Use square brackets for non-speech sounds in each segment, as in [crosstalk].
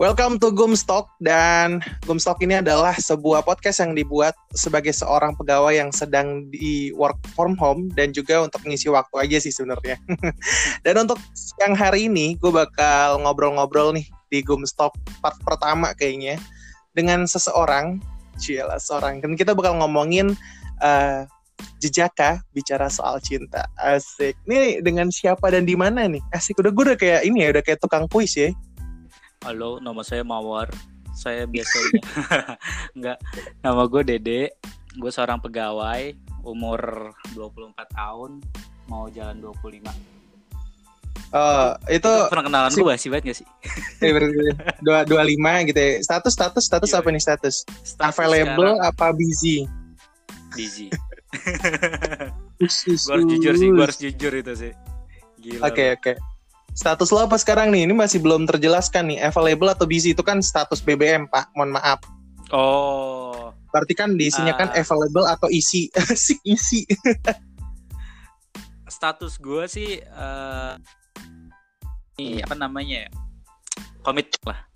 Welcome to Gumstock dan Gumstock ini adalah sebuah podcast yang dibuat sebagai seorang pegawai yang sedang di work from home dan juga untuk mengisi waktu aja sih sebenarnya. [laughs] dan untuk yang hari ini gue bakal ngobrol-ngobrol nih di Gumstock part pertama kayaknya dengan seseorang, cila seorang. Dan kita bakal ngomongin uh, jejaka bicara soal cinta. Asik. Nih dengan siapa dan di mana nih? Asik udah gue udah kayak ini ya, udah kayak tukang kuis ya. Halo, nama saya Mawar. Saya biasanya [laughs] enggak. Nama gue Dede. Gue seorang pegawai, umur 24 tahun, mau jalan 25. Oh, itu, itu pernah kenalan si, gue sih banget gak sih? [laughs] Iya, dua dua lima gitu ya. Status status status iya. apa nih status? status Available sekarang, apa busy? Busy. [laughs] gue harus jujur sih, gue harus jujur itu sih. Oke oke. Okay, okay. Status lo apa sekarang nih? Ini masih belum terjelaskan nih. Available atau busy itu kan status BBM, Pak. Mohon maaf. Oh. Berarti kan diisinya uh, kan ah. available atau isi. [laughs] si isi. status gue sih uh, ini apa namanya ya? Komit lah.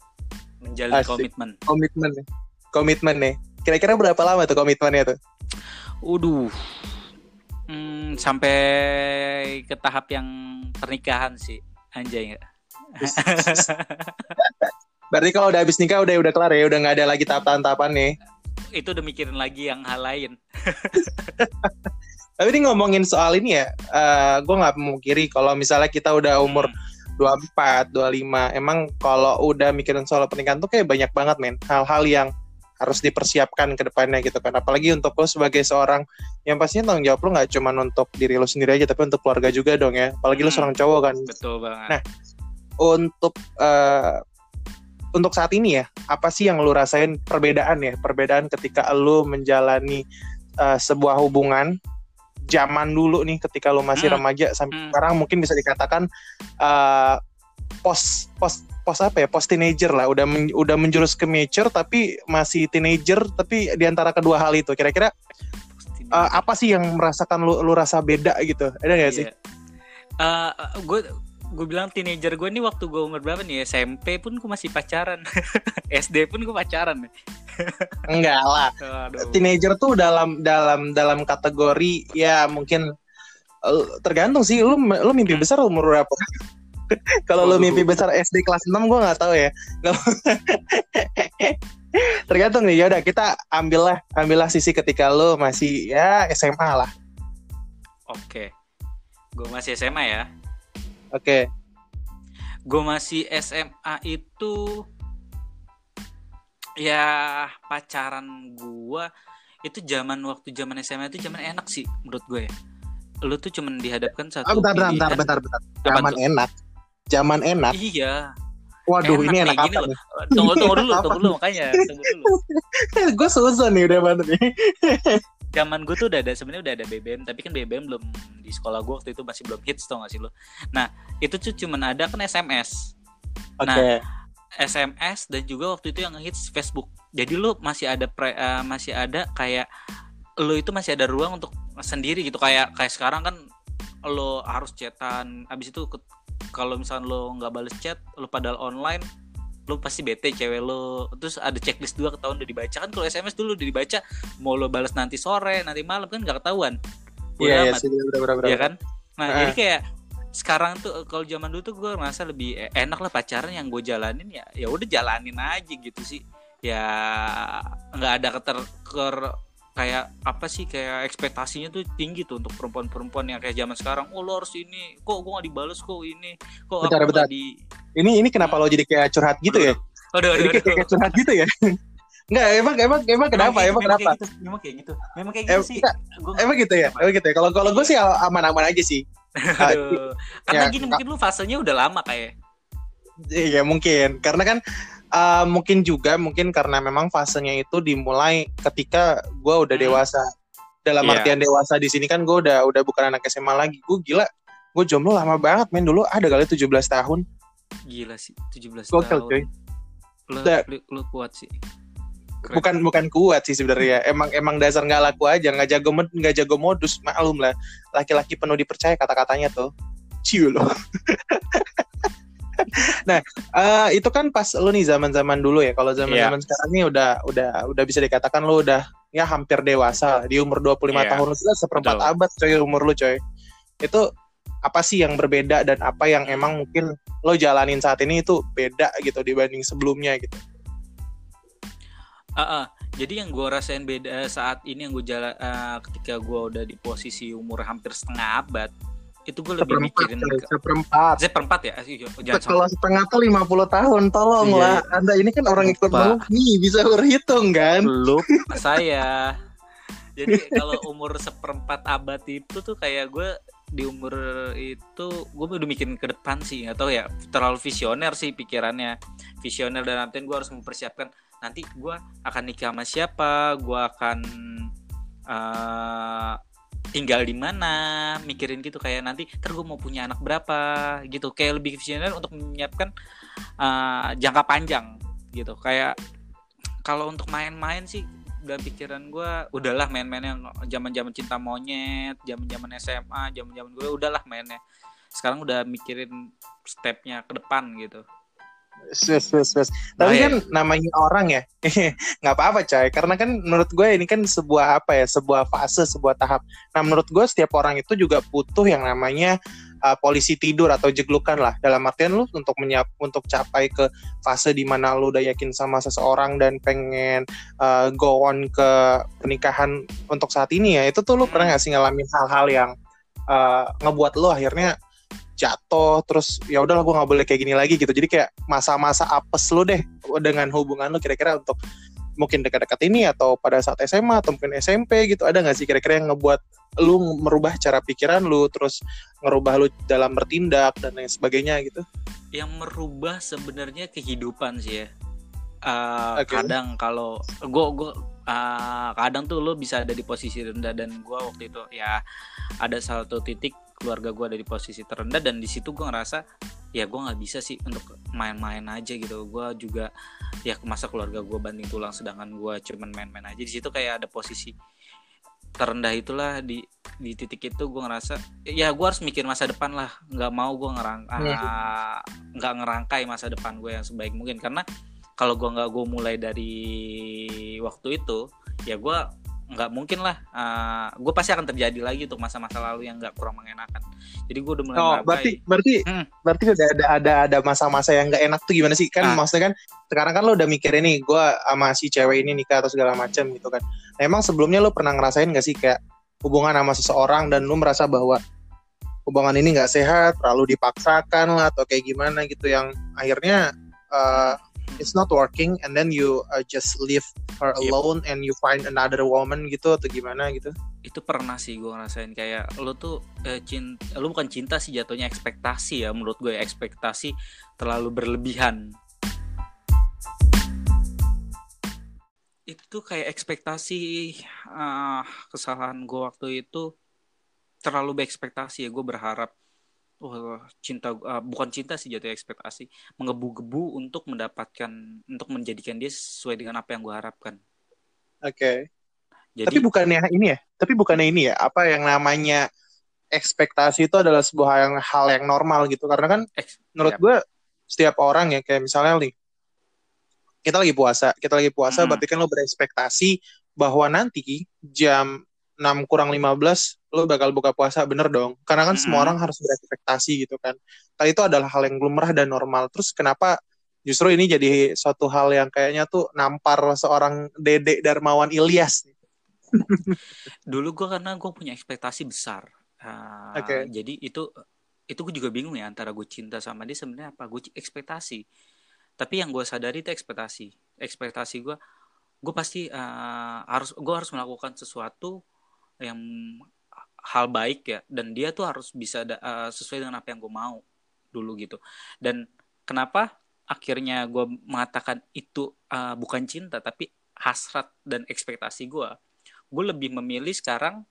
Menjalin Asik. komitmen. Komitmen nih. Komitmen nih. Kira-kira berapa lama tuh komitmennya tuh? Udah. Hmm, sampai ke tahap yang pernikahan sih Anjay enggak? [laughs] Berarti kalau udah habis nikah udah udah kelar ya, udah nggak ada lagi tahapan-tahapan nih. Itu udah mikirin lagi yang hal lain. [laughs] Tapi ini ngomongin soal ini ya, uh, eh, gue nggak memungkiri kalau misalnya kita udah umur hmm. 24, 25, emang kalau udah mikirin soal pernikahan tuh kayak banyak banget men, hal-hal yang harus dipersiapkan ke depannya gitu kan. Apalagi untuk lo sebagai seorang yang pastinya tanggung jawab lo nggak cuma untuk diri lo sendiri aja, tapi untuk keluarga juga dong ya. Apalagi hmm, lo seorang cowok kan. Betul banget. Nah, untuk uh, untuk saat ini ya, apa sih yang lo rasain perbedaan ya? Perbedaan ketika lo menjalani uh, sebuah hubungan zaman dulu nih ketika lo masih hmm. remaja sampai hmm. sekarang mungkin bisa dikatakan uh, pos pos pos apa ya? Pos teenager lah. Udah men, udah menjurus ke mature tapi masih teenager tapi di antara kedua hal itu. Kira-kira uh, apa sih yang merasakan lu lu rasa beda gitu? Ada nggak yeah. sih uh, gue gue bilang teenager gue nih waktu gue umur berapa nih? SMP pun gue masih pacaran. [laughs] SD pun gue pacaran [laughs] enggak lah. Aduh. teenager tuh dalam dalam dalam kategori ya mungkin tergantung sih. Lu lu mimpi hmm. besar umur berapa [laughs] Kalau lu mimpi besar SD kelas 6 gue nggak tahu ya. [laughs] Tergantung nih, yaudah kita ambillah ambillah sisi ketika lu masih ya SMA lah. Oke. Gue masih SMA ya. Oke. Gue masih SMA itu ya pacaran gue itu zaman waktu zaman SMA itu zaman enak sih menurut gue ya. Lu tuh cuman dihadapkan satu oh, bentar, bentar, bentar, bentar, bentar. Zaman enak zaman enak. Iya. Waduh, enak ini enak apa nih? Tunggu, tunggu dulu, tunggu dulu [laughs] makanya, tunggu dulu. [laughs] gue susah nih udah banget nih. [laughs] zaman gue tuh udah ada sebenarnya udah ada BBM, tapi kan BBM belum di sekolah gue waktu itu masih belum hits tau gak sih lo? Nah, itu tuh cuman ada kan SMS. Okay. Nah, SMS dan juga waktu itu yang hits Facebook. Jadi lo masih ada pre, uh, masih ada kayak lo itu masih ada ruang untuk sendiri gitu kayak kayak sekarang kan lo harus chatan abis itu kalau misalnya lo nggak balas chat lo padahal online lo pasti bete cewek lo. Terus ada checklist dua ketahuan udah dibaca. Kan kalau sms dulu udah dibaca mau lo balas nanti sore nanti malam kan nggak ketahuan. Iya iya sih ya kan? Nah uh. jadi kayak sekarang tuh kalau zaman dulu tuh gue merasa lebih e, enak lah pacaran yang gue jalanin ya ya udah jalanin aja gitu sih. Ya nggak ada keter kayak apa sih kayak ekspektasinya tuh tinggi tuh untuk perempuan-perempuan yang kayak zaman sekarang oh lo harus ini kok gue gak dibales kok ini kok bentar, bentar. di ini ini kenapa lo jadi kayak curhat gitu ya aduh, aduh, jadi kayak, kayak curhat gitu ya [laughs] Enggak, emang emang emang kenapa? Emang, emang kenapa? Kayak gitu, memang kayak gitu. Memang kayak gitu sih. Gua... Emang gitu ya? Emang gitu ya. Kalau kalau gue sih aman-aman aja sih. [laughs] Aduh. Karena ya, gini mungkin lu fasenya udah lama kayak. Iya mungkin. Karena kan uh, mungkin juga mungkin karena memang fasenya itu dimulai ketika gue udah hmm. dewasa. Dalam yeah. artian dewasa di sini kan gue udah udah bukan anak SMA lagi. Gue gila gue jomblo lama banget main dulu ada kali 17 tahun. Gila sih 17 Gokil, tahun. cuy. Lu, lu, lu kuat sih. Keren. bukan bukan kuat sih sebenarnya. Emang emang dasar nggak laku aja nggak jago nggak jago modus maklum lah. Laki-laki penuh dipercaya kata-katanya tuh. Ciu loh [laughs] [laughs] nah uh, itu kan pas lu nih zaman zaman dulu ya kalau zaman zaman yeah. sekarang ini udah udah udah bisa dikatakan lu udah ya hampir dewasa di umur 25 yeah. tahun lu sudah seperempat Betul. abad coy umur lu coy itu apa sih yang berbeda dan apa yang emang mungkin lo jalanin saat ini itu beda gitu dibanding sebelumnya gitu uh, uh, jadi yang gue rasain beda saat ini yang gue jalan uh, ketika gue udah di posisi umur hampir setengah abad itu gue lebih seperempat, mikirin seperempat. Seperempat ya? Kalau setengah tuh 50 tahun tolong iya. lah. Anda ini kan orang ikut nih bisa berhitung kan? Lu [laughs] saya. Jadi kalau umur seperempat abad itu tuh kayak gue di umur itu gue udah mikirin ke depan sih. Atau ya terlalu visioner sih pikirannya. Visioner dan nanti gue harus mempersiapkan. Nanti gue akan nikah sama siapa gue akan uh, tinggal di mana mikirin gitu kayak nanti ter gue mau punya anak berapa gitu. Kayak lebih visioner untuk menyiapkan uh, jangka panjang gitu. Kayak kalau untuk main-main sih udah pikiran gue udahlah main-main yang zaman-zaman cinta monyet zaman-zaman SMA zaman-zaman gue udahlah mainnya. Sekarang udah mikirin stepnya ke depan gitu Yes, yes, yes. Tapi kan namanya orang ya, [laughs] nggak apa-apa coy. Karena kan menurut gue ini kan sebuah apa ya, sebuah fase, sebuah tahap. Nah menurut gue setiap orang itu juga butuh yang namanya uh, polisi tidur atau jeglukan lah dalam artian lu untuk menyap untuk capai ke fase di mana lu udah yakin sama seseorang dan pengen uh, go on ke pernikahan untuk saat ini ya itu tuh lu pernah gak sih ngalamin hal-hal yang uh, ngebuat lu akhirnya jatuh terus ya udahlah gue nggak boleh kayak gini lagi gitu. Jadi kayak masa-masa apes lu deh dengan hubungan lu kira-kira untuk mungkin dekat-dekat ini atau pada saat SMA atau mungkin SMP gitu. Ada nggak sih kira-kira yang ngebuat lu merubah cara pikiran lu terus ngerubah lu dalam bertindak dan lain sebagainya gitu? Yang merubah sebenarnya kehidupan sih ya. Uh, okay. kadang kalau gue gue uh, kadang tuh lu bisa ada di posisi rendah dan gue waktu itu ya ada satu titik keluarga gue ada di posisi terendah dan di situ gue ngerasa ya gue nggak bisa sih untuk main-main aja gitu. Gue juga ya masa keluarga gue banding tulang sedangkan gue cuman main-main aja. Di situ kayak ada posisi terendah itulah di di titik itu gue ngerasa ya gue harus mikir masa depan lah. Nggak mau gue ngerang iya. ah, nggak uh, ngerangkai masa depan gue yang sebaik mungkin. Karena kalau gue nggak gue mulai dari waktu itu ya gue nggak mungkin lah uh, ah, gue pasti akan terjadi lagi untuk masa-masa lalu yang nggak kurang mengenakan jadi gue udah mulai oh berarti berarti hmm. berarti udah ada ada ada masa-masa yang nggak enak tuh gimana sih kan ah. maksudnya kan sekarang kan lo udah mikirin nih gue sama si cewek ini nikah atau segala macam gitu kan nah, emang sebelumnya lo pernah ngerasain gak sih kayak hubungan sama seseorang dan lo merasa bahwa hubungan ini nggak sehat terlalu dipaksakan lah atau kayak gimana gitu yang akhirnya uh, it's not working and then you uh, just leave her alone yep. and you find another woman gitu atau gimana gitu itu pernah sih gue ngerasain kayak lo tuh eh, cinta lo bukan cinta sih jatuhnya ekspektasi ya menurut gue ekspektasi terlalu berlebihan itu kayak ekspektasi uh, kesalahan gue waktu itu terlalu berekspektasi ya gue berharap oh, cinta uh, bukan cinta sih jatuh ekspektasi menggebu-gebu untuk mendapatkan untuk menjadikan dia sesuai dengan apa yang gue harapkan oke okay. Jadi, tapi bukannya ini ya tapi bukannya ini ya apa yang namanya ekspektasi itu adalah sebuah hal yang hal yang normal gitu karena kan eks, menurut ya. gue setiap orang ya kayak misalnya nih kita lagi puasa kita lagi puasa hmm. berarti kan lo berekspektasi bahwa nanti jam 6 kurang 15 lo bakal buka puasa bener dong. Karena kan mm -hmm. semua orang harus berekspektasi gitu kan. Tapi itu adalah hal yang lumrah dan normal. Terus kenapa justru ini jadi suatu hal yang kayaknya tuh nampar seorang Dede Darmawan Ilyas? [laughs] Dulu gue karena gue punya ekspektasi besar. Uh, okay. jadi itu itu gue juga bingung ya antara gue cinta sama dia sebenarnya apa? Gue ekspektasi. Tapi yang gue sadari itu ekspektasi. Ekspektasi gue gue pasti uh, harus gue harus melakukan sesuatu yang hal baik ya dan dia tuh harus bisa uh, sesuai dengan apa yang gue mau dulu gitu. Dan kenapa akhirnya gue mengatakan itu uh, bukan cinta tapi hasrat dan ekspektasi gue gue lebih memilih sekarang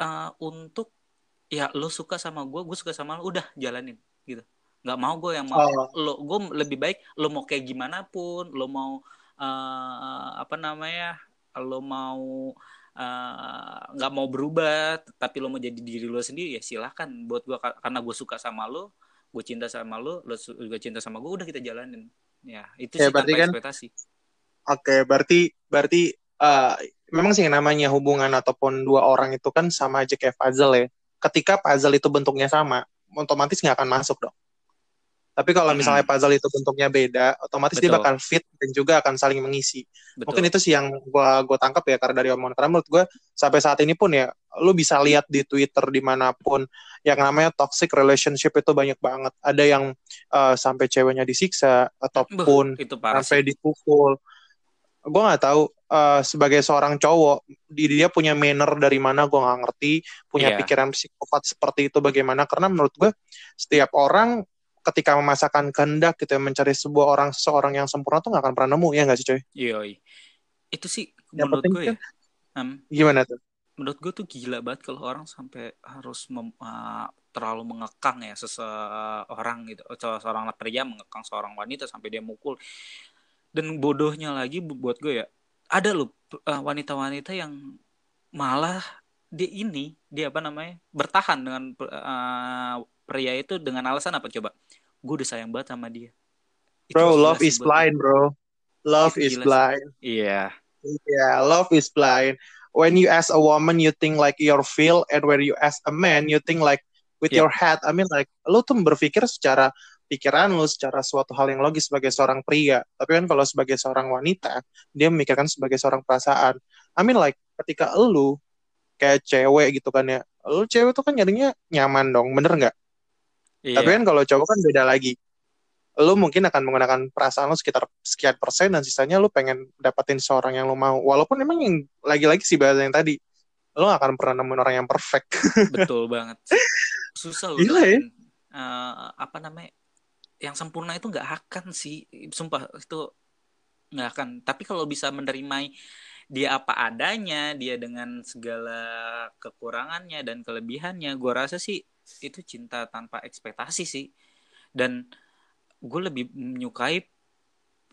uh, untuk ya lo suka sama gue gue suka sama lo udah jalanin gitu. Nggak mau gue yang mau oh. lo gue lebih baik lo mau kayak gimana pun lo mau uh, apa namanya lo mau nggak uh, mau berubah tapi lo mau jadi diri lo sendiri ya silahkan buat gue karena gue suka sama lo gue cinta sama lu lu juga cinta sama gue udah kita jalanin ya itu Ya, sih berarti kan- ekspektasi Oke, berarti berarti eh, memang sih yang namanya hubungan ataupun dua orang itu kan sama aja kayak puzzle ya. Ketika puzzle itu bentuknya sama, otomatis nggak akan masuk dong. Tapi kalau misalnya puzzle itu bentuknya beda, otomatis dia Betul. bakal fit dan juga akan saling mengisi. betul Mungkin itu sih yang gua gua tangkap ya karena dari omongan karena menurut gua sampai saat ini pun ya lu bisa lihat di Twitter di mana pun yang namanya toxic relationship itu banyak banget. Ada yang eh, sampai ceweknya disiksa ataupun itu parah sampai dipukul. Gue nggak tahu eh, sebagai seorang cowok di- dia punya manner dari mana gue nggak ngerti, punya Iya. pikiran psikopat seperti itu bagaimana? Karena menurut gue setiap orang ketika memasakkan kehendak gitu ya mencari sebuah orang seseorang yang sempurna tuh nggak akan pernah nemu ya nggak sih coy? Yoi. itu sih Yang menurut gue ya em, Gimana tuh? menurut gue tuh gila banget kalau orang sampai harus mem- uh, terlalu mengekang ya seseorang gitu Se- seorang pria mengekang seorang wanita sampai dia mukul dan bodohnya lagi bu- buat gue ya ada loh uh, wanita-wanita yang malah dia ini dia apa namanya bertahan dengan uh, pria itu dengan alasan apa coba gue udah sayang banget sama dia Itu Bro, love is blind, bro. Love is blind. iya Yeah, love is blind. When you as a woman, you think like your feel, and when you as a man, you think like with Yeah. your head. I mean like, lu tuh berpikir secara pikiran lu, secara suatu hal yang logis sebagai seorang pria. Tapi kan kalau sebagai seorang wanita, dia memikirkan sebagai seorang perasaan. I mean like, ketika lu kayak cewek gitu kan ya, lu cewek tuh kan nyarinya nyaman dong, bener nggak? Iya Tapi kan kalau cowok kan beda lagi. Lu mungkin akan menggunakan perasaan lu sekitar sekian persen dan sisanya lu pengen dapetin seorang yang lu mau. Walaupun emang yang lagi-lagi sih bahasa yang tadi, lu gak akan pernah nemuin orang yang perfect. [laughs] betul banget susah loh Gila ya. eh, apa namanya yang sempurna itu nggak akan sih sumpah itu nggak akan tapi kalau bisa menerima dia apa adanya dia dengan segala kekurangannya dan kelebihannya gue rasa sih itu cinta tanpa ekspektasi sih dan gue lebih menyukai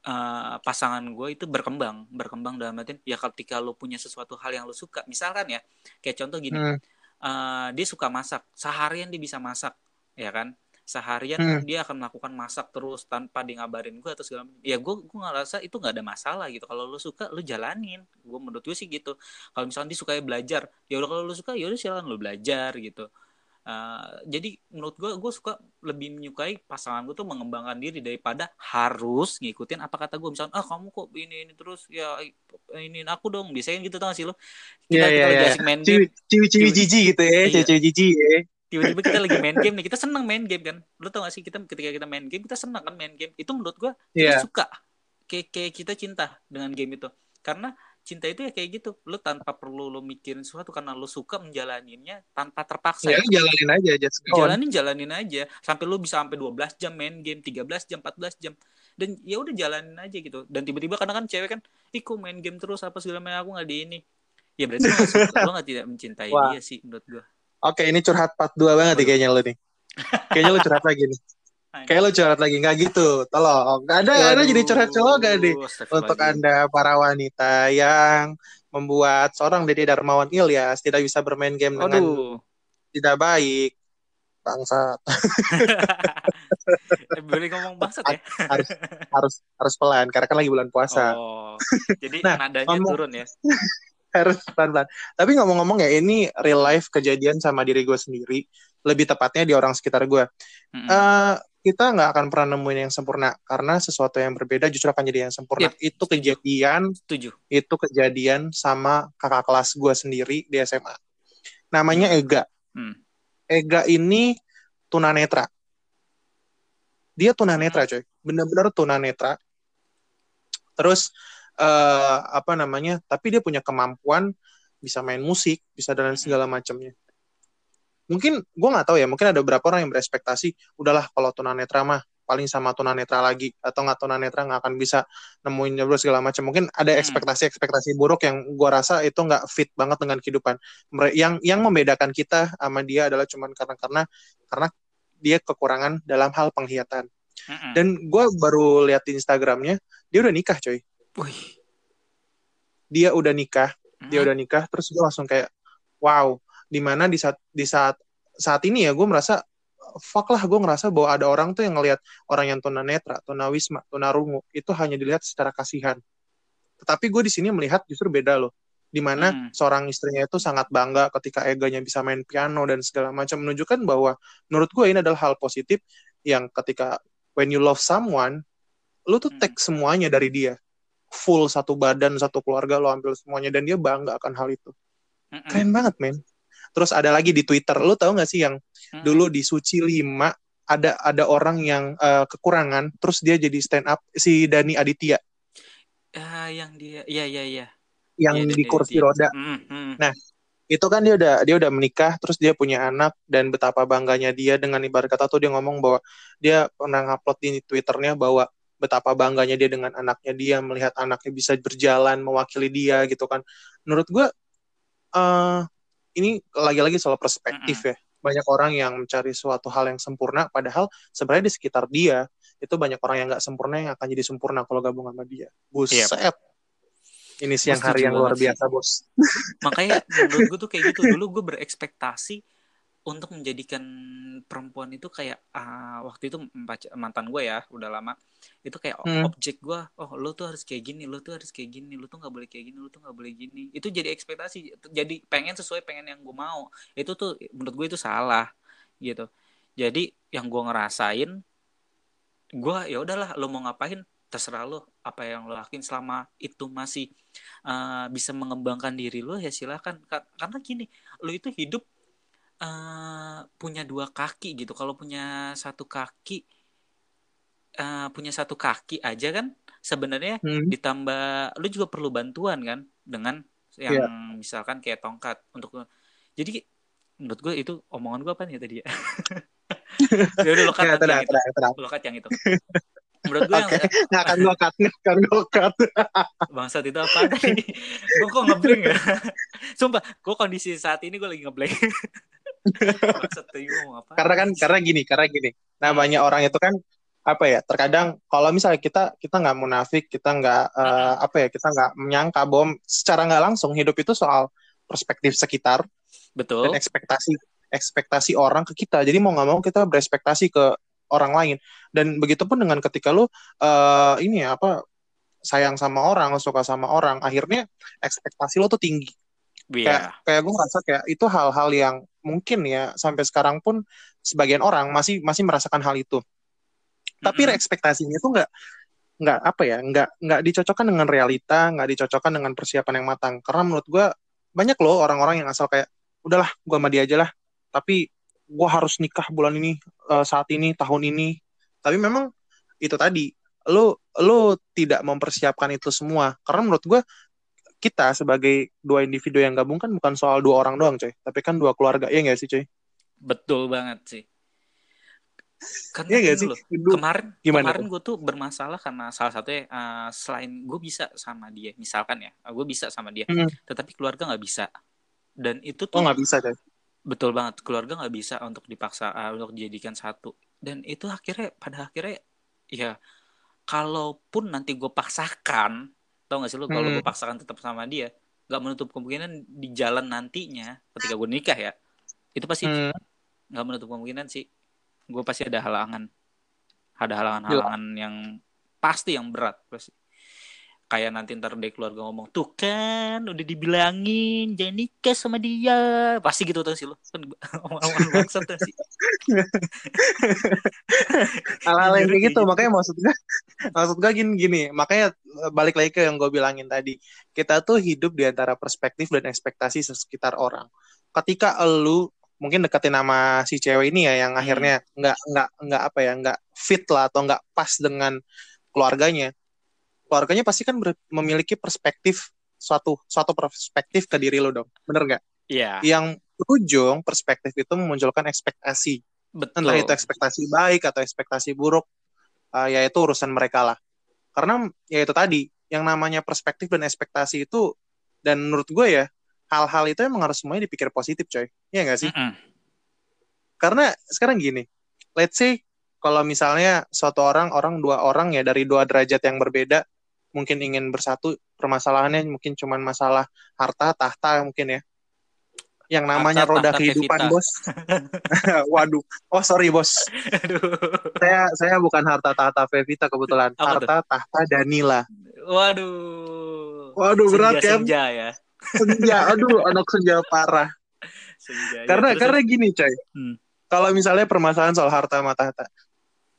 eh, pasangan gue itu berkembang berkembang dalam artian ya ketika lo punya sesuatu hal yang lo suka misalkan ya kayak contoh gini Hmm. eh, dia suka masak seharian dia bisa masak ya kan seharian Hmm. dia akan melakukan masak terus tanpa dia ngabarin gue atau segala macam. ya gue gue ngerasa itu nggak ada masalah gitu kalau lu suka lu jalanin gue menurut gue sih gitu kalau misalnya dia suka belajar ya udah kalau lu suka ya udah silakan lu belajar gitu Eh, jadi menurut gue gue suka lebih menyukai pasangan gue tuh mengembangkan diri daripada harus ngikutin apa kata gue misalnya ah kamu kok ini ini terus ya ini aku dong biasanya gitu tau gak sih lo Iya, kita, kita iya, lagi iya. asik main game Ciwi-ciwi jijik gitu ya, Iya. ciwi-ciwi jijik ya. tiba-tiba kita lagi main [laughs] game nih kita seneng main game kan lu tau gak sih kita ketika kita main game kita seneng kan main game itu menurut gua kita Iya. suka kayak kayak kita cinta dengan game itu karena cinta itu ya kayak gitu. Lu tanpa perlu lu mikirin sesuatu karena lu suka menjalaninnya tanpa terpaksa. Ya, jalanin aja, just go on. jalanin jalanin aja. Sampai lu bisa sampai 12 jam main game 13 jam 14 jam. Dan ya udah jalanin aja gitu. Dan tiba-tiba kadang kan cewek kan kok main game terus? Apa segala macam? Aku nggak di ini. Ya berarti lu nggak tidak mencintai Wah. dia sih menurut gua. Oke, ini curhat part 2 banget nih kayaknya lu nih. Kayaknya lu curhat lagi nih. Kayak lu curhat lagi, nggak gitu. Tolong, nggak ada, nggak ada jadi curhat cowok gak nih? Untuk Anda para wanita yang membuat seorang Dede Darmawan Ilyas tidak bisa bermain game dengan Aduh. tidak baik. Bangsat. [laughs] Eh, Boleh ngomong bangsat ya? harus harus harus pelan karena kan lagi bulan puasa. Oh. Jadi [laughs] Nah, nadanya ngomong- turun ya. [laughs] Harus pelan-pelan. Tapi ngomong-ngomong ya ini real life kejadian sama diri gue sendiri. Lebih tepatnya di orang sekitar gue. Mm-mm. Eh, kita nggak akan pernah nemuin yang sempurna karena sesuatu yang berbeda justru akan jadi yang sempurna. Yep, Itu kejadian Setuju. itu kejadian sama kakak kelas gue sendiri di SMA. Namanya Ega. Hmm. Ega ini tunanetra. Dia tunanetra, coy. Bener-bener tunanetra. Terus eh apa namanya? Tapi dia punya kemampuan bisa main musik, bisa dan segala macamnya. Mungkin gue nggak tahu ya. Mungkin ada beberapa orang yang berespektasi, udahlah kalau tunanetra mah paling sama tunanetra lagi atau nggak tunanetra nggak akan bisa nemuin jodoh segala macam. Mungkin ada Hmm. ekspektasi-ekspektasi buruk yang gue rasa itu nggak fit banget dengan kehidupan. Yang yang membedakan kita sama dia adalah cuman karena karena karena dia kekurangan dalam hal penglihatan. Mm-mm. Dan gue baru lihat di Instagramnya, dia udah nikah, coy. Wih. Dia udah nikah, dia Mm. udah nikah. Terus gue langsung kayak, wow, di mana di saat di saat saat ini ya gue merasa fuck lah gue ngerasa bahwa ada orang tuh yang ngelihat orang yang tunanetra, tunawisma, tunarungu itu hanya dilihat secara kasihan. Tetapi gue di sini melihat justru beda loh. Di mana hmm. seorang istrinya itu sangat bangga ketika eganya bisa main piano dan segala macam menunjukkan bahwa menurut gue ini adalah hal positif yang ketika when you love someone, lu tuh hmm. take semuanya dari dia. Full satu badan, satu keluarga lo ambil semuanya dan dia bangga akan hal itu. Hmm. Keren banget, men. Terus ada lagi di Twitter, lu tahu gak sih yang hmm. dulu di Suci 5 ada ada orang yang uh, kekurangan, terus dia jadi stand up si Dani Aditya. Uh, yang dia, iya iya iya. Yang ya, di kursi roda. Mm -hmm. Nah, itu kan dia udah dia udah menikah terus dia punya anak dan betapa bangganya dia dengan ibarat kata tuh dia ngomong bahwa dia pernah ngupload di twitternya bahwa betapa bangganya dia dengan anaknya dia melihat anaknya bisa berjalan mewakili dia gitu kan menurut gue uh, ini lagi-lagi soal perspektif mm -hmm. ya banyak orang yang mencari suatu hal yang sempurna padahal sebenarnya di sekitar dia itu banyak orang yang nggak sempurna yang akan jadi sempurna kalau gabung sama dia buset yep ini siang hari yang luar biasa, Bos. Makanya menurut gue tuh kayak gitu. Dulu gue berekspektasi untuk menjadikan perempuan itu kayak uh, waktu itu mantan gue ya udah lama itu kayak hmm. objek gue oh lo tuh harus kayak gini lo tuh harus kayak gini lo tuh nggak boleh kayak gini lo tuh nggak boleh gini. Itu jadi ekspektasi jadi pengen sesuai pengen yang gue mau. Itu tuh menurut gue itu salah gitu. Jadi yang gue ngerasain gue ya udahlah lo mau ngapain terserah lo apa yang lo lakuin selama itu masih uh, bisa mengembangkan diri lo ya silahkan karena gini lo itu hidup uh, punya dua kaki gitu. Kalau punya satu kaki uh, punya satu kaki aja kan sebenarnya hmm. ditambah lo juga perlu bantuan kan dengan yang yeah. misalkan kayak tongkat untuk jadi menurut gue itu omongan gue apa nih tadi ya? [laughs] Ya udah lo kan yang itu lo kan yang itu. Menurut gue okay. yang nggak akan cut nggak akan cut. Bangsat itu apa gue kok ngeblank ya? Sumpah gue kondisi saat ini gue lagi ngeblank [laughs] [laughs] karena kan karena gini karena gini. Namanya hmm. orang itu kan apa ya terkadang kalau misalnya kita kita nggak munafik kita nggak uh, apa ya kita nggak menyangka bahwa secara nggak langsung hidup itu soal perspektif sekitar betul. dan ekspektasi ekspektasi orang ke kita. Jadi mau nggak mau kita berespektasi ke orang lain. Dan begitupun dengan ketika lu uh, ini ya apa sayang sama orang suka sama orang akhirnya ekspektasi lo tuh tinggi yeah. kayak kayak gue ngerasa kayak itu hal-hal yang mungkin ya sampai sekarang pun sebagian orang masih masih merasakan hal itu. Tapi mm -hmm. ekspektasinya tuh nggak nggak apa ya nggak nggak dicocokkan dengan realita nggak dicocokkan dengan persiapan yang matang. Karena menurut gue banyak loh orang-orang yang asal kayak udahlah gue sama dia aja lah. Tapi gue harus nikah bulan ini uh, saat ini tahun ini. Tapi memang itu tadi lo lo tidak mempersiapkan itu semua. Karena menurut gue kita sebagai dua individu yang gabung kan bukan soal dua orang doang coy. Tapi kan dua keluarga ya nggak sih coy? Betul banget sih. Karena ya sih? Loh, kemarin Gimana kemarin gue tuh bermasalah karena salah satunya uh, selain gue bisa sama dia misalkan ya gue bisa sama dia hmm. tetapi keluarga nggak bisa. Dan itu tuh oh nggak bisa coy? Betul banget keluarga nggak bisa untuk dipaksa uh, untuk dijadikan satu. Dan itu akhirnya pada akhirnya ya kalaupun nanti gue paksakan tau gak sih lo kalau hmm. gue paksakan tetap sama dia nggak menutup kemungkinan di jalan nantinya ketika gue nikah ya itu pasti hmm. nggak hmm. menutup kemungkinan sih gue pasti ada halangan ada halangan-halangan yang pasti yang berat pasti kayak nanti ntar deh keluarga ngomong tuh kan udah dibilangin jangan nikah sama dia. Pasti gitu tuh sih lo. Kan [laughs] omongan bangsat tuh sih. [laughs] Hal-hal yang kayak gitu makanya maksudnya maksud gue [laughs] gini gini makanya eh, balik lagi ke yang gue bilangin tadi. Kita tuh hidup di antara perspektif dan ekspektasi sekitar orang. Ketika lu mungkin deketin nama si cewek ini ya yang hmm. akhirnya nggak nggak nggak apa ya nggak fit lah atau nggak pas dengan keluarganya keluarganya pasti kan memiliki perspektif suatu suatu perspektif ke diri lo dong bener nggak Iya. Yeah. Yang berujung perspektif itu memunculkan ekspektasi. Betul. Entah itu ekspektasi baik atau ekspektasi buruk, uh, yaitu urusan mereka lah. Karena ya itu tadi, yang namanya perspektif dan ekspektasi itu, dan menurut gue ya, hal-hal itu emang harus semuanya dipikir positif, coy. Iya nggak sih? Mm -mm. Karena sekarang gini, let's say kalau misalnya suatu orang, orang dua orang ya dari dua derajat yang berbeda, mungkin ingin bersatu permasalahannya mungkin cuma masalah harta tahta mungkin ya yang namanya Harta roda tahta kehidupan Pevita. bos [laughs] waduh oh sorry bos Aduh. saya saya bukan harta tahta Pevita kebetulan Apa tuh? harta tahta Danila Waduh. Waduh, berat, kan? Senja ya. senja aduh anak senja parah Senja. ya. karena Terus- karena gini coy Hmm. kalau misalnya permasalahan soal harta sama tahta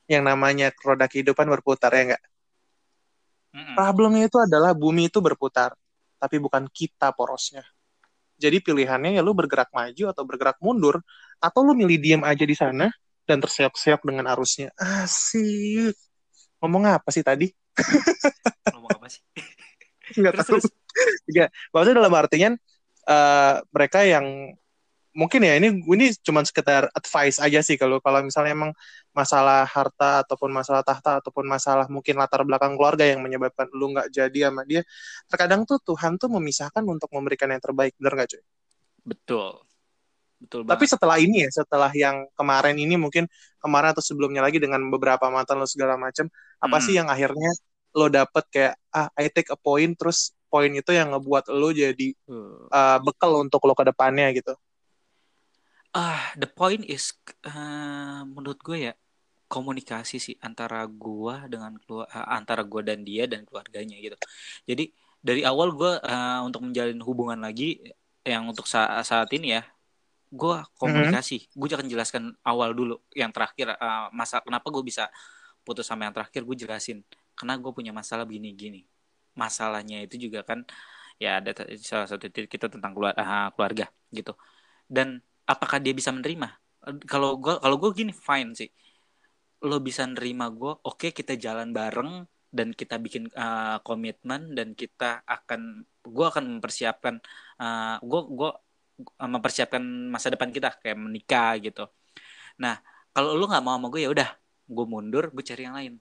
yang namanya roda kehidupan berputar ya enggak Mm-mm. problemnya itu adalah bumi itu berputar tapi bukan kita porosnya jadi pilihannya ya lu bergerak maju atau bergerak mundur atau lu milih diem aja di sana dan terseok-seok dengan arusnya asik ngomong apa sih tadi [laughs] Ngomong apa sih? nggak Terus tahu. Enggak, maksudnya dalam artian eh, mereka yang mungkin ya ini ini cuma sekedar advice aja sih kalau kalau misalnya emang masalah harta ataupun masalah tahta ataupun masalah mungkin latar belakang keluarga yang menyebabkan lu nggak jadi sama dia terkadang tuh Tuhan tuh memisahkan untuk memberikan yang terbaik bener nggak cuy Betul. Betul tapi setelah ini ya setelah yang kemarin ini mungkin kemarin atau sebelumnya lagi dengan beberapa mantan lo segala macam apa Hmm. sih yang akhirnya lo dapet kayak ah I take a point terus poin itu yang ngebuat lo jadi Uh, uh, bekal untuk lo ke depannya gitu. Ah, the point is eh, menurut gue ya komunikasi sih antara gua dengan keluar antara gua dan dia dan keluarganya gitu. Jadi dari awal gua eh, untuk menjalin hubungan lagi yang untuk saat saat ini ya, gua komunikasi. Gue akan jelaskan awal dulu yang terakhir eh, masa kenapa gue bisa putus sama yang terakhir gue jelasin karena gue punya masalah begini-gini. Masalahnya itu juga kan ya ada salah satu titik kita tentang keluar- keluarga gitu. Dan apakah dia bisa menerima? Kalau gue kalau gue gini fine sih. Lo bisa nerima gue, oke kita jalan bareng dan kita bikin eh, komitmen dan kita akan gue akan mempersiapkan eh, gue gue mempersiapkan masa depan kita kayak menikah gitu. Nah kalau lo nggak mau sama gue ya udah gue mundur gue cari yang lain.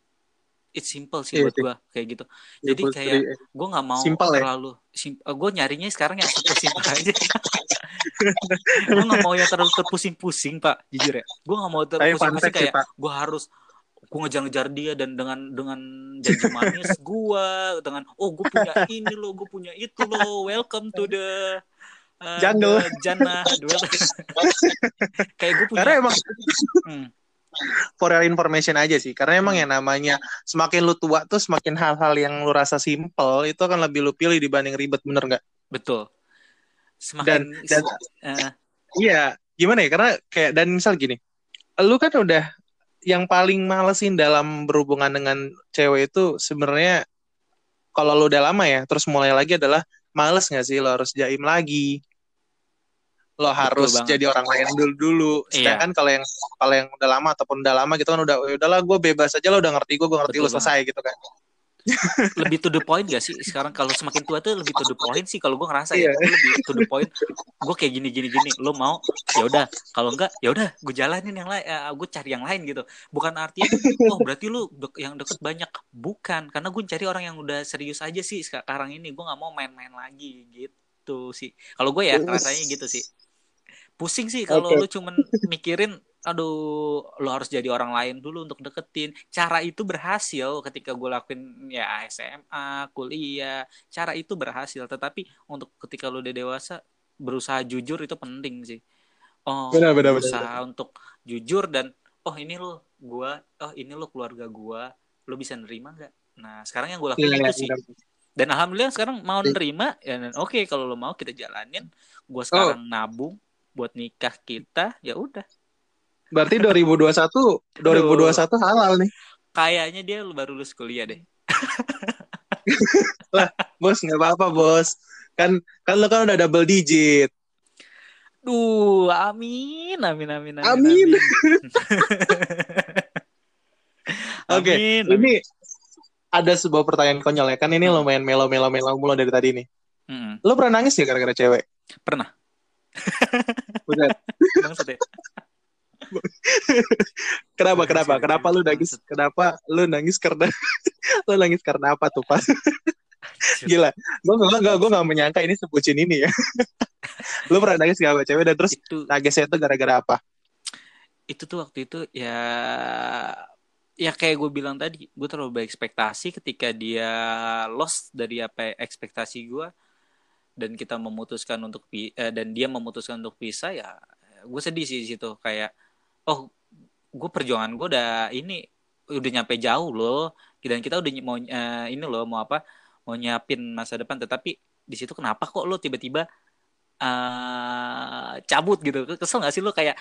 It's simple sih Iya buat gue kayak gitu. Jadi Simple kayak gue nggak mau Simple ya? terlalu sim- gue nyarinya sekarang yang simpel [laughs] aja [laughs] gue nggak mau yang terlalu terpusing-pusing pak jujur ya gue nggak mau terpusing-pusing kayak gue harus gue ngejar-ngejar dia dan dengan dengan janji manis [laughs] gue dengan oh gue punya ini loh gue punya itu loh welcome to the uh, Jungle. the jannah The- [laughs] kayak gue punya Karena emang Hmm, for your information aja sih. Karena emang yang namanya semakin lu tua tuh semakin hal-hal yang lu rasa simple itu akan lebih lu pilih dibanding ribet bener nggak? betul semakin dan eh, Iya, gimana ya? Karena kayak dan misal gini, lu kan udah yang paling malesin dalam berhubungan dengan cewek itu sebenarnya kalau lu udah lama ya, terus mulai lagi adalah males nggak sih lo harus jaim lagi, lo harus banget. jadi orang lain dulu dulu. Iya. Sedangkan kalau yang kalau yang udah lama ataupun udah lama gitu kan udah "Ya udahlah gue bebas aja lo udah ngerti gue gue ngerti Betul lo selesai gitu kan. Lebih to the point gak sih? Sekarang kalau semakin tua tuh lebih to the point sih kalau gue ngerasa ya. Iya. lebih to the point. Gue kayak gini gini gini. Lo mau ya udah. Kalau enggak ya udah gue jalanin yang lain gue cari yang lain gitu. Bukan artinya oh berarti lu dek- yang deket banyak. Bukan. Karena gue cari orang yang udah serius aja sih sekarang ini. Gue nggak mau main-main lagi gitu sih. Kalau gue ya rasanya gitu sih. Pusing sih kalau Oke. lu cuman mikirin aduh lu harus jadi orang lain dulu untuk deketin. Cara itu berhasil ketika gue lakuin ya SMA kuliah. Cara itu berhasil tetapi untuk ketika lu udah dewasa berusaha jujur itu penting sih. Oh Benar, benar, benar, berusaha untuk jujur dan oh ini lo gua oh ini lo keluarga gua lo bisa nerima nggak? Nah sekarang yang gue lakuin Iya, itu sih. benar. dan alhamdulillah sekarang mau Iya. nerima ya oke kalau lo mau kita jalanin. Gue sekarang nabung buat nikah kita ya udah Berarti 2021 2021 halal nih. kayaknya dia baru lulus kuliah deh [laughs] Bos nggak apa-apa bos. Kan kan lo kan udah double digit. Duh, amin, amin, amin, amin. Amin. [laughs] Oke, Amin, Ini ada sebuah pertanyaan konyol ya. Kan ini Hmm. lumayan melo-melo melo mulu dari tadi nih. Mm-mm. Lo pernah nangis ya gara-gara cewek? Pernah. Bener. [laughs] [laughs] Kenapa? Kenapa? Kenapa lu nangis? Kenapa lu nangis karena [laughs] lu nangis karena apa tuh pas? Gila, gue gak, gak, gue gak menyangka ini sebutin ini ya. [laughs] lu pernah nangis gak sama cewek dan terus Itu nangisnya itu gara-gara apa? itu tuh waktu itu ya ya kayak gue bilang tadi gue terlalu berekspektasi ketika dia lost dari apa ekspektasi gue dan kita memutuskan untuk eh, dan dia memutuskan untuk pisah ya gue sedih sih situ kayak oh gue perjuangan gue udah ini udah nyampe jauh loh. Dan kita udah mau uh, ini loh mau apa mau nyiapin masa depan. Tetapi di situ kenapa kok lo tiba-tiba uh, cabut gitu? Kesel gak sih lo? Kayak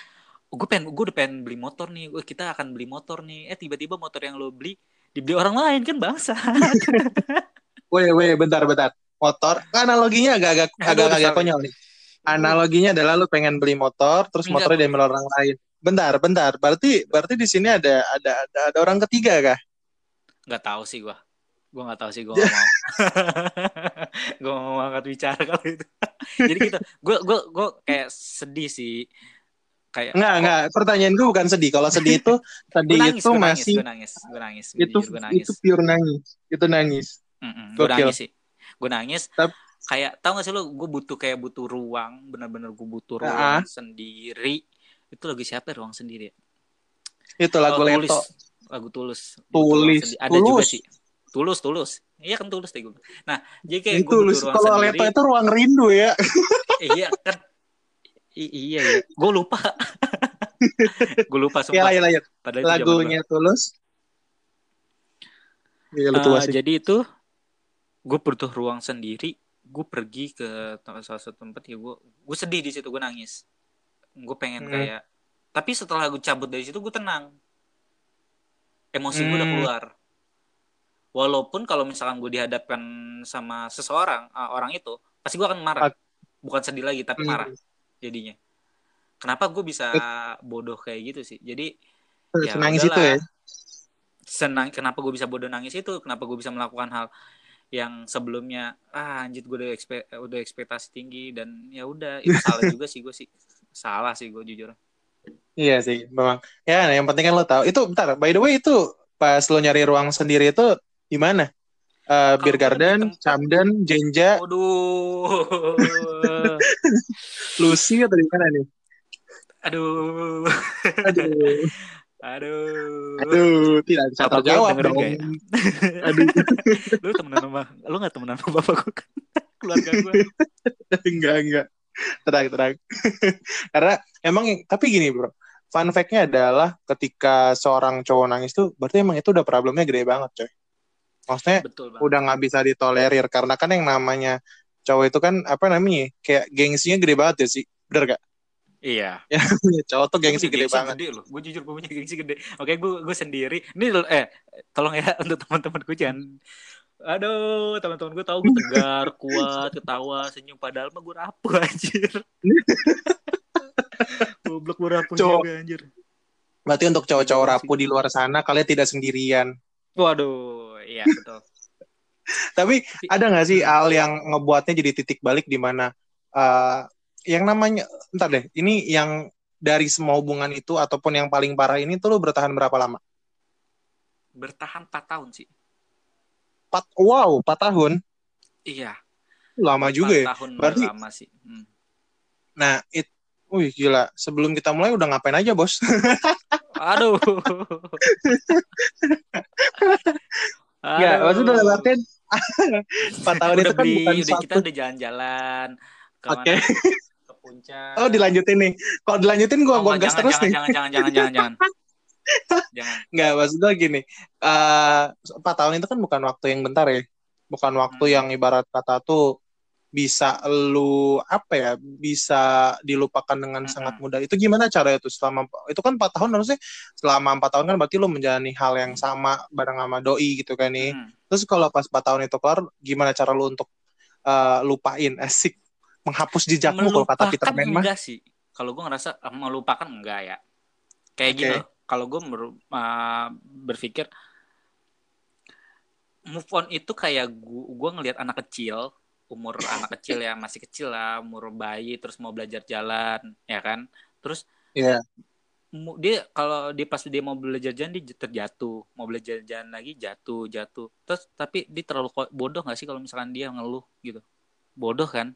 gue pengen gue udah pengen beli motor nih gue kita akan beli motor nih. Eh tiba-tiba motor yang lo beli dibeli orang lain kan bangsa. [laughs] Weh weh bentar bentar. Motor kan analoginya agak-agak agak-agak konyol nih analoginya adalah lo pengen beli motor terus Enggak, motornya diambil orang lain. Bentar bentar. Berarti berarti di sini ada ada ada, ada orang ketiga kah? Nggak tahu sih gue gue nggak tahu sih gue [laughs] mau. [laughs] Gue mau angkat bicara kalau itu. [laughs] Jadi gitu. Gue gue gue kayak sedih sih. Kayak nggak nggak. Pertanyaan gue bukan sedih. Kalau sedih itu sedih nangis, itu masih gue nangis gue nangis. Itu gue nangis. itu pure nangis. Itu nangis. Mm -mm, gue nangis sih. Gue nangis. Tapi, kayak tau gak sih lo gue butuh kayak butuh ruang benar-benar gue butuh ruang uh sendiri. Itu lagi siapa ya, ruang sendiri itu lagu oh, Leto. Lagu tulus. Tulis ada tulus. juga sih. Tulus tulus. Iya kan tulus deh gue nah jadi kayak gue butuh ruang kalau Leto itu ruang rindu ya. [laughs] Iya kan. I iya [laughs] ya. Gue lupa. gue lupa semua. Iya, iya, iya. Lagunya Tulus. Iya, uh, jadi itu gue butuh ruang sendiri. Gue pergi ke salah satu tempat ya gue gue sedih di situ gue nangis. Gue pengen hmm. kayak tapi setelah gue cabut dari situ gue tenang. Emosi hmm. gue udah keluar. Walaupun kalau misalkan gue dihadapkan sama seseorang, uh, orang itu, pasti gue akan marah. Bukan sedih lagi, tapi hmm. marah jadinya kenapa gue bisa bodoh kayak gitu sih jadi ya nangis itu ya senang kenapa gue bisa bodoh nangis itu kenapa gue bisa melakukan hal yang sebelumnya ah anjir gue udah ekspe udah ekspektasi tinggi dan ya udah itu salah [laughs] juga sih gue sih salah sih gue jujur iya sih memang ya yang penting kan lo tahu itu bentar by the way itu pas lo nyari ruang sendiri itu di mana uh, Beer Garden, Camden, Jenja. Aduh. [laughs] Lucy atau di mana nih? Aduh. Aduh. [laughs] Aduh. Aduh, tidak bisa Bapak terjawab dong. Ya? [laughs] Aduh. lu temenan sama lu gak temenan sama bapak gue kan? [laughs] Keluarga gue. [laughs] enggak, enggak. Tenang, tenang. Karena emang tapi gini, Bro. Fun fact-nya adalah ketika seorang cowok nangis tuh berarti emang itu udah problemnya gede banget, coy. Maksudnya Betul udah nggak bisa ditolerir karena kan yang namanya cowok itu kan apa namanya kayak gengsinya gede banget ya sih, bener gak? Iya. Ya, [laughs] cowok tuh gengsi gede gengsi banget. Gede loh. Gue jujur gue punya gengsi gede. Oke, gue gue sendiri. Ini eh tolong ya [laughs] untuk teman-teman gue jangan Aduh, teman-teman gue tahu gue tegar, [laughs] kuat, ketawa, senyum padahal mah gue rapuh anjir. Goblok gue rapuh juga anjir. Berarti untuk cowok-cowok rapuh di luar sana kalian tidak sendirian. Waduh, iya betul. Tapi ada nggak sih hal yang ngebuatnya jadi titik balik di mana uh, yang namanya entar deh, ini yang dari semua hubungan itu ataupun yang paling parah ini tuh lu bertahan berapa lama? Bertahan 4 tahun sih. 4 wow, 4 tahun. Iya. Lama juga ya. tahun Berarti lama sih. Hmm. Nah, it Wih gila, sebelum kita mulai udah ngapain aja bos? [laughs] Aduh. Ya, maksudnya dalam artian [laughs] 4 tahun itu kan bukan udah, Kita udah jalan-jalan. Oke. Okay puncak. Oh, dilanjutin nih. Kalau dilanjutin gua oh, gua gas terus jangan, nih. Jangan jangan jangan jangan jangan. jangan. [laughs] Enggak, maksud gue gini. Eh uh, 4 tahun itu kan bukan waktu yang bentar ya. Bukan waktu hmm. yang ibarat kata tuh bisa lu apa ya bisa dilupakan dengan hmm. sangat mudah itu gimana cara itu selama itu kan empat tahun harusnya selama empat tahun kan berarti lu menjalani hal yang sama bareng sama doi gitu kan nih hmm. terus kalau pas empat tahun itu kelar gimana cara lu untuk uh, lupain asik menghapus jejakmu kalau kata Peter Pan mah. enggak sih? Kalau gue ngerasa uh, melupakan enggak ya. Kayak okay. gini kalau gue uh, berpikir move on itu kayak gue ngelihat anak kecil umur [laughs] anak kecil ya masih kecil lah umur bayi terus mau belajar jalan ya kan? Terus yeah. dia kalau dia pas dia mau belajar jalan dia terjatuh. Mau belajar jalan lagi jatuh jatuh. Terus tapi dia terlalu bodoh nggak sih kalau misalkan dia ngeluh gitu? Bodoh kan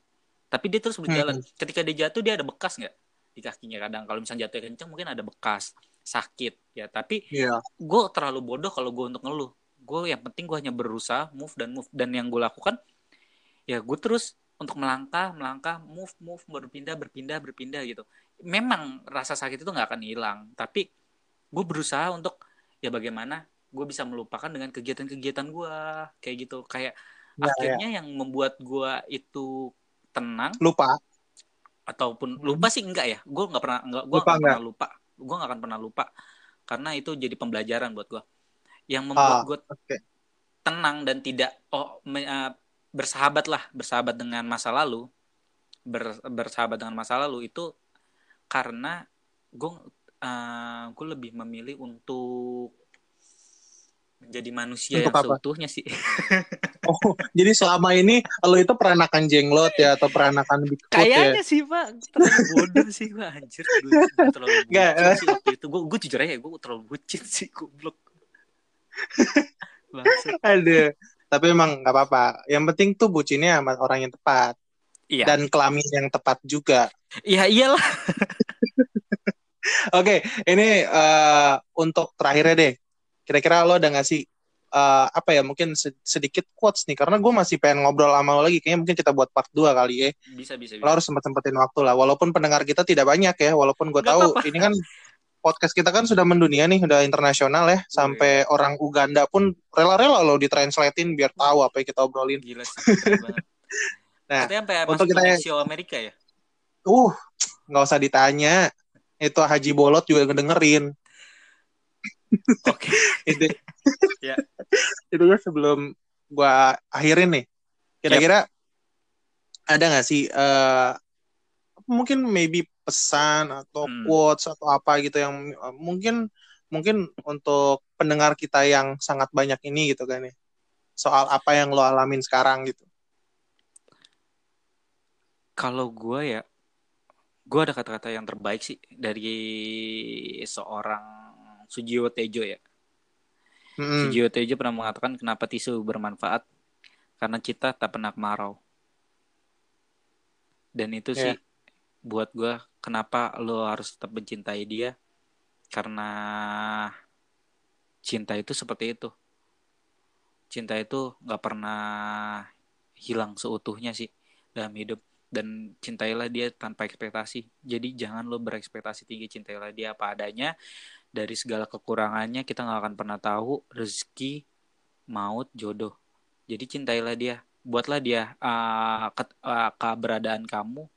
tapi dia terus berjalan. Hmm. Ketika dia jatuh dia ada bekas nggak di kakinya kadang. Kalau misalnya jatuh kencang mungkin ada bekas sakit ya. Tapi yeah. gue terlalu bodoh kalau gue untuk ngeluh. Gue yang penting gue hanya berusaha move dan move dan yang gue lakukan ya gue terus untuk melangkah melangkah move move berpindah berpindah berpindah gitu memang rasa sakit itu nggak akan hilang tapi gue berusaha untuk ya bagaimana gue bisa melupakan dengan kegiatan-kegiatan gue kayak gitu kayak ya, akhirnya ya. yang membuat gue itu tenang. Lupa. Ataupun lupa sih enggak ya. Gue nggak pernah enggak gue nggak pernah lupa. Gue nggak akan pernah lupa. Karena itu jadi pembelajaran buat gue yang membuat ah, gue okay. tenang dan tidak oh me, uh, bersahabat lah. Bersahabat dengan masa lalu. Ber, bersahabat dengan masa lalu itu karena gue uh, gue lebih memilih untuk menjadi manusia Untuk yang apa? seutuhnya sih. [laughs] oh, jadi selama ini lo itu peranakan jenglot ya atau peranakan Bigfoot Kayaknya ya? sih pak, terlalu bodoh sih gue anjir. Gue, terlalu [laughs] Gak, bucin sih waktu itu. Gue, gue jujur aja, gue terlalu bucin sih, goblok. Aduh, tapi emang nggak apa-apa. Yang penting tuh bucinnya sama orang yang tepat. Iya. Dan kelamin yang tepat juga. Iya iyalah. [laughs] Oke, okay, ini uh, untuk terakhirnya deh Kira-kira lo ada ngasih uh, apa ya mungkin sedikit quotes nih karena gue masih pengen ngobrol sama lo lagi kayaknya mungkin kita buat part 2 kali ya. Bisa bisa. Lo harus sempat sempetin waktu lah walaupun pendengar kita tidak banyak ya walaupun gue tahu apa ini kan podcast kita kan sudah mendunia nih udah internasional ya oh, sampai iya. orang Uganda pun rela-rela lo ditranslatein biar tahu apa yang kita obrolin. Gila sih. [laughs] nah, sampai untuk kita yang Amerika ya. Uh, nggak usah ditanya. Itu Haji Bolot juga ngedengerin. Oke. itu. ya. Itu ya sebelum gua akhirin nih. Kira-kira yep. ada nggak sih uh, mungkin maybe pesan atau hmm. quotes atau apa gitu yang uh, mungkin mungkin untuk pendengar kita yang sangat banyak ini gitu kan ya. Soal apa yang lo alamin sekarang gitu. Kalau gue ya, gue ada kata-kata yang terbaik sih dari seorang Sujiwo Tejo ya. Hmm. Sujiwo Tejo pernah mengatakan kenapa tisu bermanfaat karena kita tak pernah kemarau. Dan itu yeah. sih buat gue kenapa lo harus tetap mencintai dia karena cinta itu seperti itu. Cinta itu nggak pernah hilang seutuhnya sih dalam hidup dan cintailah dia tanpa ekspektasi. Jadi jangan lo berekspektasi tinggi, cintailah dia apa adanya dari segala kekurangannya kita nggak akan pernah tahu rezeki maut jodoh. Jadi cintailah dia. Buatlah dia uh, ke, uh, keberadaan kamu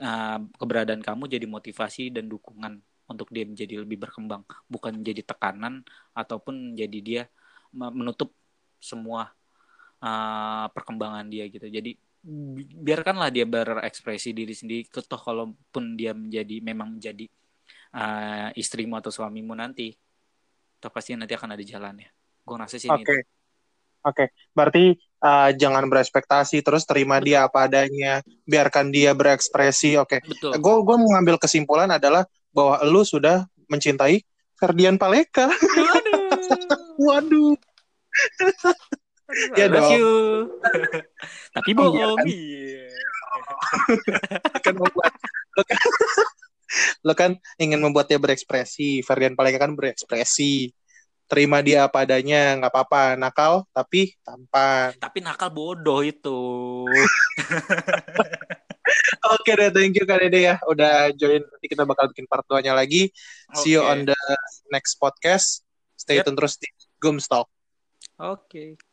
uh, keberadaan kamu jadi motivasi dan dukungan untuk dia menjadi lebih berkembang. Bukan jadi tekanan ataupun jadi dia menutup semua uh, perkembangan dia gitu. Jadi biarkanlah dia berekspresi diri sendiri. Toh kalaupun dia menjadi memang menjadi uh, istrimu atau suamimu nanti atau pasti nanti akan ada jalannya. Gue ngerasa sih oke. Okay. oke. Okay. berarti uh, jangan berespektasi terus terima Betul. dia apa adanya biarkan dia berekspresi. Oke. Okay. gue gue mengambil kesimpulan adalah bahwa lu sudah mencintai Ferdian Paleka. Waduh. [laughs] Waduh. Ya dong. tapi bohong. iya. [laughs] Kan membuat [laughs] lo kan ingin membuat dia berekspresi Ferdian Paleka kan berekspresi terima dia apa adanya nggak apa-apa nakal tapi tampan tapi nakal bodoh itu [laughs] Oke deh, thank you Kak Dede ya. Udah join, nanti kita bakal bikin part 2-nya lagi. Okay. See you on the next podcast. Stay yep. tune terus di Gumstalk. Oke. Okay.